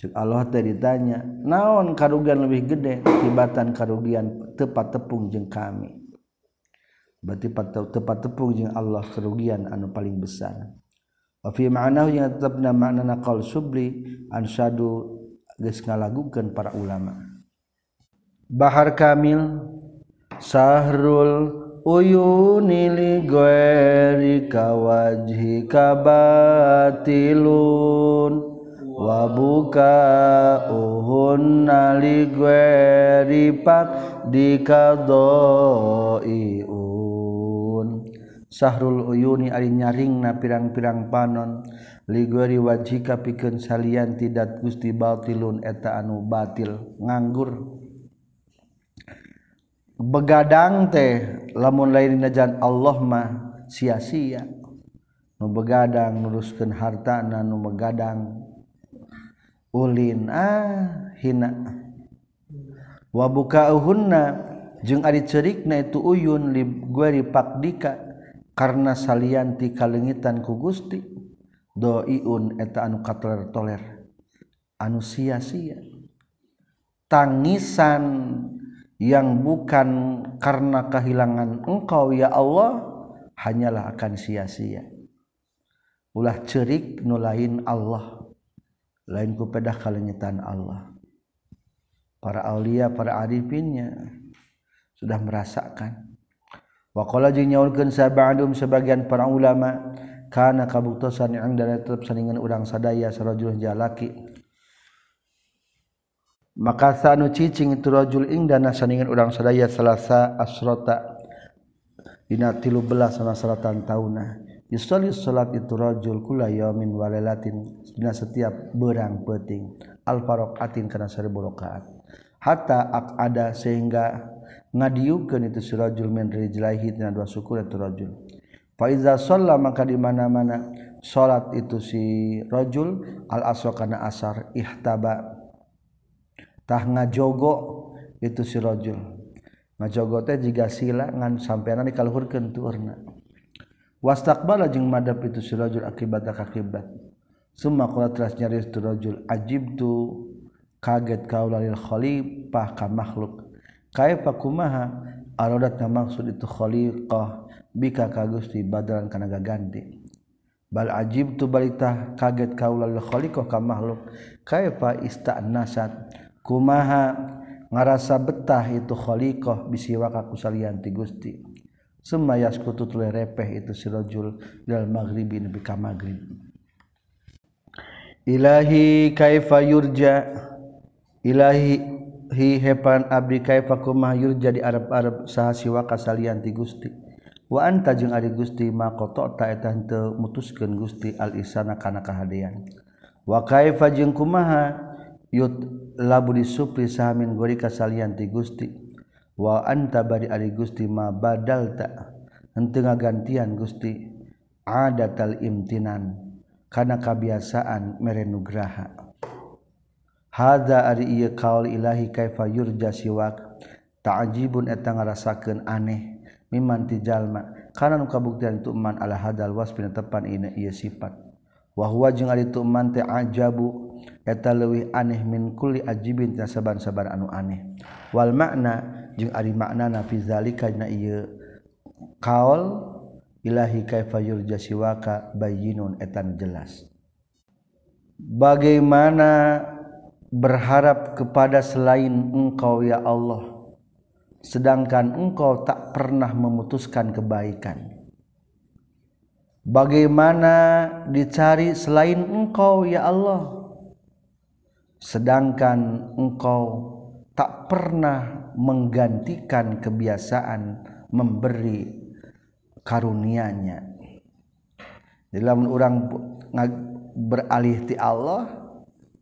Cik Allah teh ditanya naon karugian lebih gede tibatan karugian tepat tepung jeng kami? Berarti tepat tepung jeng Allah kerugian anu paling besar. Wa fi ma'nahu yang tetapna maknana qal subli ansadu geus ngalagukeun para ulama. Bahar Kamil Sahrul Uyuni li goeri kawajhi kabatilun wabuka uhun nali goeri pak dikadoiun Sahrul Uyuni ari nyaringna pirang-pirang panon. Ligueri wajika pikeun salian tidak gusti batilun eta anu batil nganggur. begadang teh lamun lain najan Allah mah sia-sia. Nu begadang nuruskeun hartana nu begadang. Ulin ah hina. Wa bukauhunna jeung ari cerikna itu uyun li gueri pakdika karena salian ti kalengitan ku Gusti. Doiun eta anu katoler toler. Anu sia-sia. Tangisan yang bukan karena kehilangan engkau ya Allah hanyalah akan sia-sia. Ulah cerik nu lain Allah lain ku pedah kalengitan Allah. Para aulia para arifin sudah merasakan. Wakola jeung nyaulkeun sabadum sebagian para ulama kana kabuktosan yang dari tetap saningan urang sadaya sarajul jalaki maka sanu cicing itu rajul ing dana saningan urang sadaya selasa asrota. Dina 13 sana salatan tauna yusolli salat itu rajul kula yaumin wa lailatin. Dina setiap berang peuting. Al faraqatin kana seribu rakaat. Hatta ada sehingga ngadiukeun itu si rajul min rijlaihi dina dua suku itu rajul. Fa iza shalla maka di mana-mana salat itu si rajul al asra kana asar ihtaba. Tah ngajogo itu si rajul ngajogo teh jiga sila ngan sampeana dikaluhurkeun tuurna wastaqbala jeung madap itu si rajul akibat akibat. Summa qala teras nyaris tu rajul ajibtu kaget kaula lil khalifah ka makhluk. Kaifa kumaha? Aradat maksud itu khaliqah bika ka Gusti badalan kana gaganti bal ajibtu balita kaget kaula lil khaliqah ka makhluk. Kaifa ista'nasat kumaha ngarasa betah itu khaliqah bisi waka kusalian ti Gusti. Summa yaskutu tuluy repeh itu si rajul dal maghribi nepi ka maghrib. Ilahi kaifa yurja ilahi hi hepan abdi kaifa kumaha yurja di arab-arab saha siwa kasalian ti Gusti. Wa anta jeung ari Gusti maqata ta eta henteu mutuskeun Gusti al isana kana kahadean wa kaifa jeung kumaha yut labu disupli samin gori kasalianti Gusti. Wa anta bari ari Gusti ma badal tak henteu ngagantian Gusti adatal imtinan kana kabiasaan mere nugraha hadza ari ieu kaul ilahi kaifa yurja siwak. Ta'jibun eta ngarasakeun aneh miman ti jalma. Kana nu kabuktian tu man ala hadal wasfin tepan ieu sifat. wahwa jeung ari tu man teh ajabu eta leuwih aneh min kulli ajibin tina saban-saban anu aneh. Wal makna jeung ari maknana fi zalika na ieu kaol ilahi kaifa yurja siwaka bayyinun etan jelas. Bagaimana berharap kepada selain engkau ya Allah? Sedangkan engkau tak pernah memutuskan kebaikan. Bagaimana dicari selain engkau ya Allah? Sedangkan engkau tak pernah menggantikan kebiasaan memberi karunianya. Dalam orang beralih ti Allah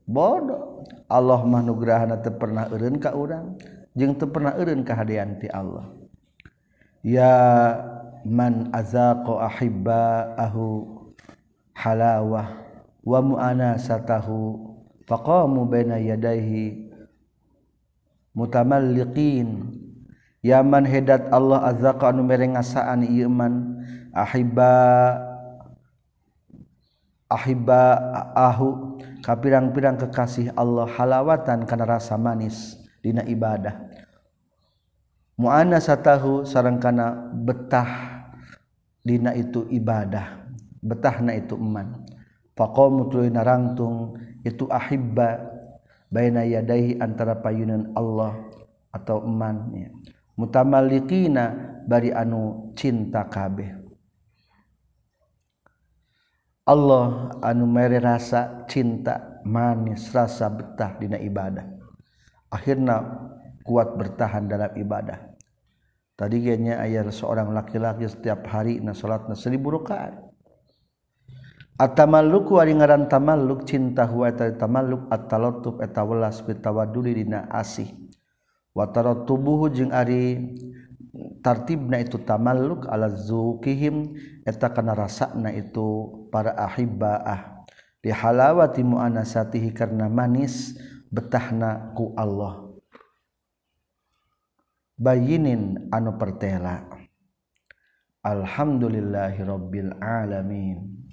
bodoh. Allah manugrahana teu pernah eureun ka urang jeung teu pernah eureun kahadian ti Allah. Ya man azaqa ahibba'ahu halawah wa mu'anasatahu faqamu baina yadayhi mutamalliqin. Yaman hedat Allah azzaqa anu mere ngasaan ieu man ahibba ahibba ahu kapirang-pirang kekasih Allah halawatan kana rasa manis dina ibadah. Muannasatahu sareng kana betah dina itu ibadah betahna itu eman. Faqamu tuluy narangtung itu ahibba baina yadaihi antara payunan Allah atau emannya mutamalliqina bari anu cinta kabeh. Allah anu mere rasa cinta manis rasa betah dina ibadah. Akhirna kuat bertahan dalam ibadah tadi genya ayah seorang laki-laki setiap hari na salat na 1000 rakaat Atamaluk wari ngaran tamaluk cinta huwa eta tamaluk at-talatub eta welas bitawaduli dina asih. Wa tarattubuhu jeung ari tartibna itu tamaluk ala zuqihim eta kana rasana itu para ahibbaah. Li halawati muanasatihi karna manis betahna ku Allah. bayinin anu pertela. Alhamdulillahirobbil alamin.